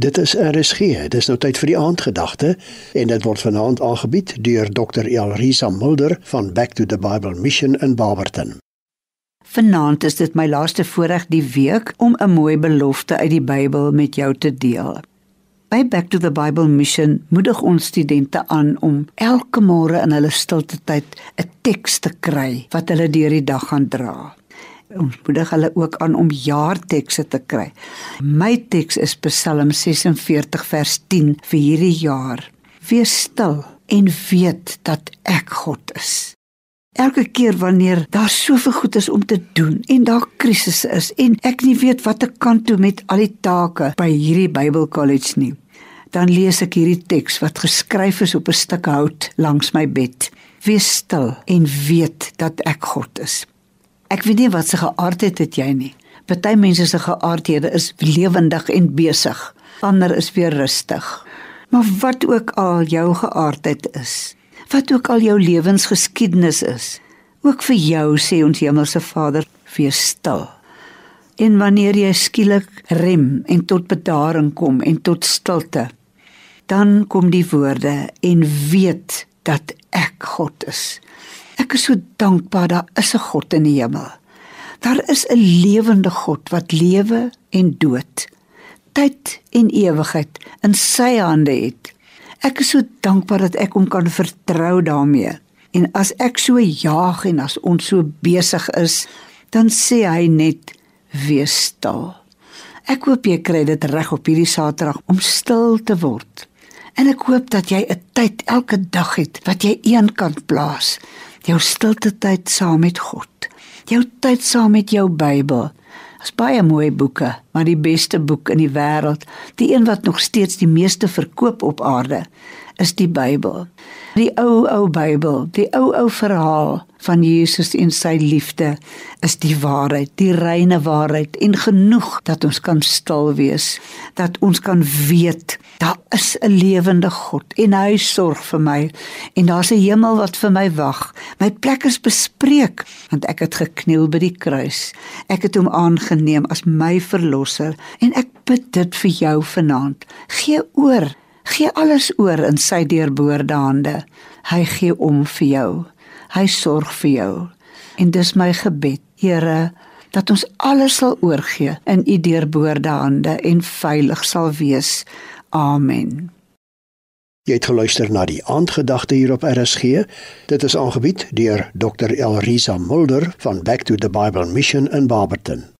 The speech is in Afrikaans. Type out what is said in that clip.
Dit is RSG. Dis nou tyd vir die aandgedagte en dit word vanaand aangebied deur Dr. Elrisa Mulder van Back to the Bible Mission in Barberton. Vanaand is dit my laaste voorreg die week om 'n mooi belofte uit die Bybel met jou te deel. By Back to the Bible Mission moedig ons studente aan om elke môre in hulle stilte tyd 'n teks te kry wat hulle deur die dag gaan dra ons moedig hulle ook aan om jaartekste te kry. My teks is Psalm 46 vers 10 vir hierdie jaar. Wees stil en weet dat ek God is. Elke keer wanneer daar soveel goed is om te doen en daar krisisse is en ek nie weet wat ek kan doen met al die take by hierdie Bybelkollege nie, dan lees ek hierdie teks wat geskryf is op 'n stuk hout langs my bed. Wees stil en weet dat ek God is. Ek weet nie wat se geaardheid het jy nie. Party mense se geaardhede is lewendig en besig, ander is weer rustig. Maar wat ook al jou geaardheid is, wat ook al jou lewensgeskiedenis is, ook vir jou sê ons Hemelse Vader, wees stil. En wanneer jy skielik rem en tot bedaring kom en tot stilte, dan kom die woorde en weet dat ek God is. Ek is so dankbaar daar is 'n God in die hemel. Daar is 'n lewende God wat lewe en dood, tyd en ewigheid in sy hande het. Ek is so dankbaar dat ek hom kan vertrou daarmee. En as ek so jaag en as ons so besig is, dan sê hy net wees stil. Ek hoop jy kry dit reg op hierdie Saterdag om stil te word. En ek hoop dat jy 'n tyd elke dag het wat jy eenkant plaas jou stilte tyd saam met God. Jou tyd saam met jou Bybel. Dit is baie mooi boeke, maar die beste boek in die wêreld, die een wat nog steeds die meeste verkoop op aarde, is die Bybel. Die ou ou Bybel, die ou ou verhaal van Jesus en sy liefde is die waarheid, die reine waarheid en genoeg dat ons kan stil wees, dat ons kan weet daar is 'n lewende God en hy sorg vir my en daar's 'n hemel wat vir my wag. My plek is bespreek want ek het gekniel by die kruis. Ek het hom aangeneem as my verlosser en ek bid dit vir jou vanaand. Gee oor Gee alles oor in sy deurboorde hande. Hy gee om vir jou. Hy sorg vir jou. En dis my gebed, Here, dat ons alles sal oorgee in u deurboorde hande en veilig sal wees. Amen. Jy het geluister na die aandgedagte hier op RSG. Dit is aangebied deur Dr. Elrisa Mulder van Back to the Bible Mission in Barberton.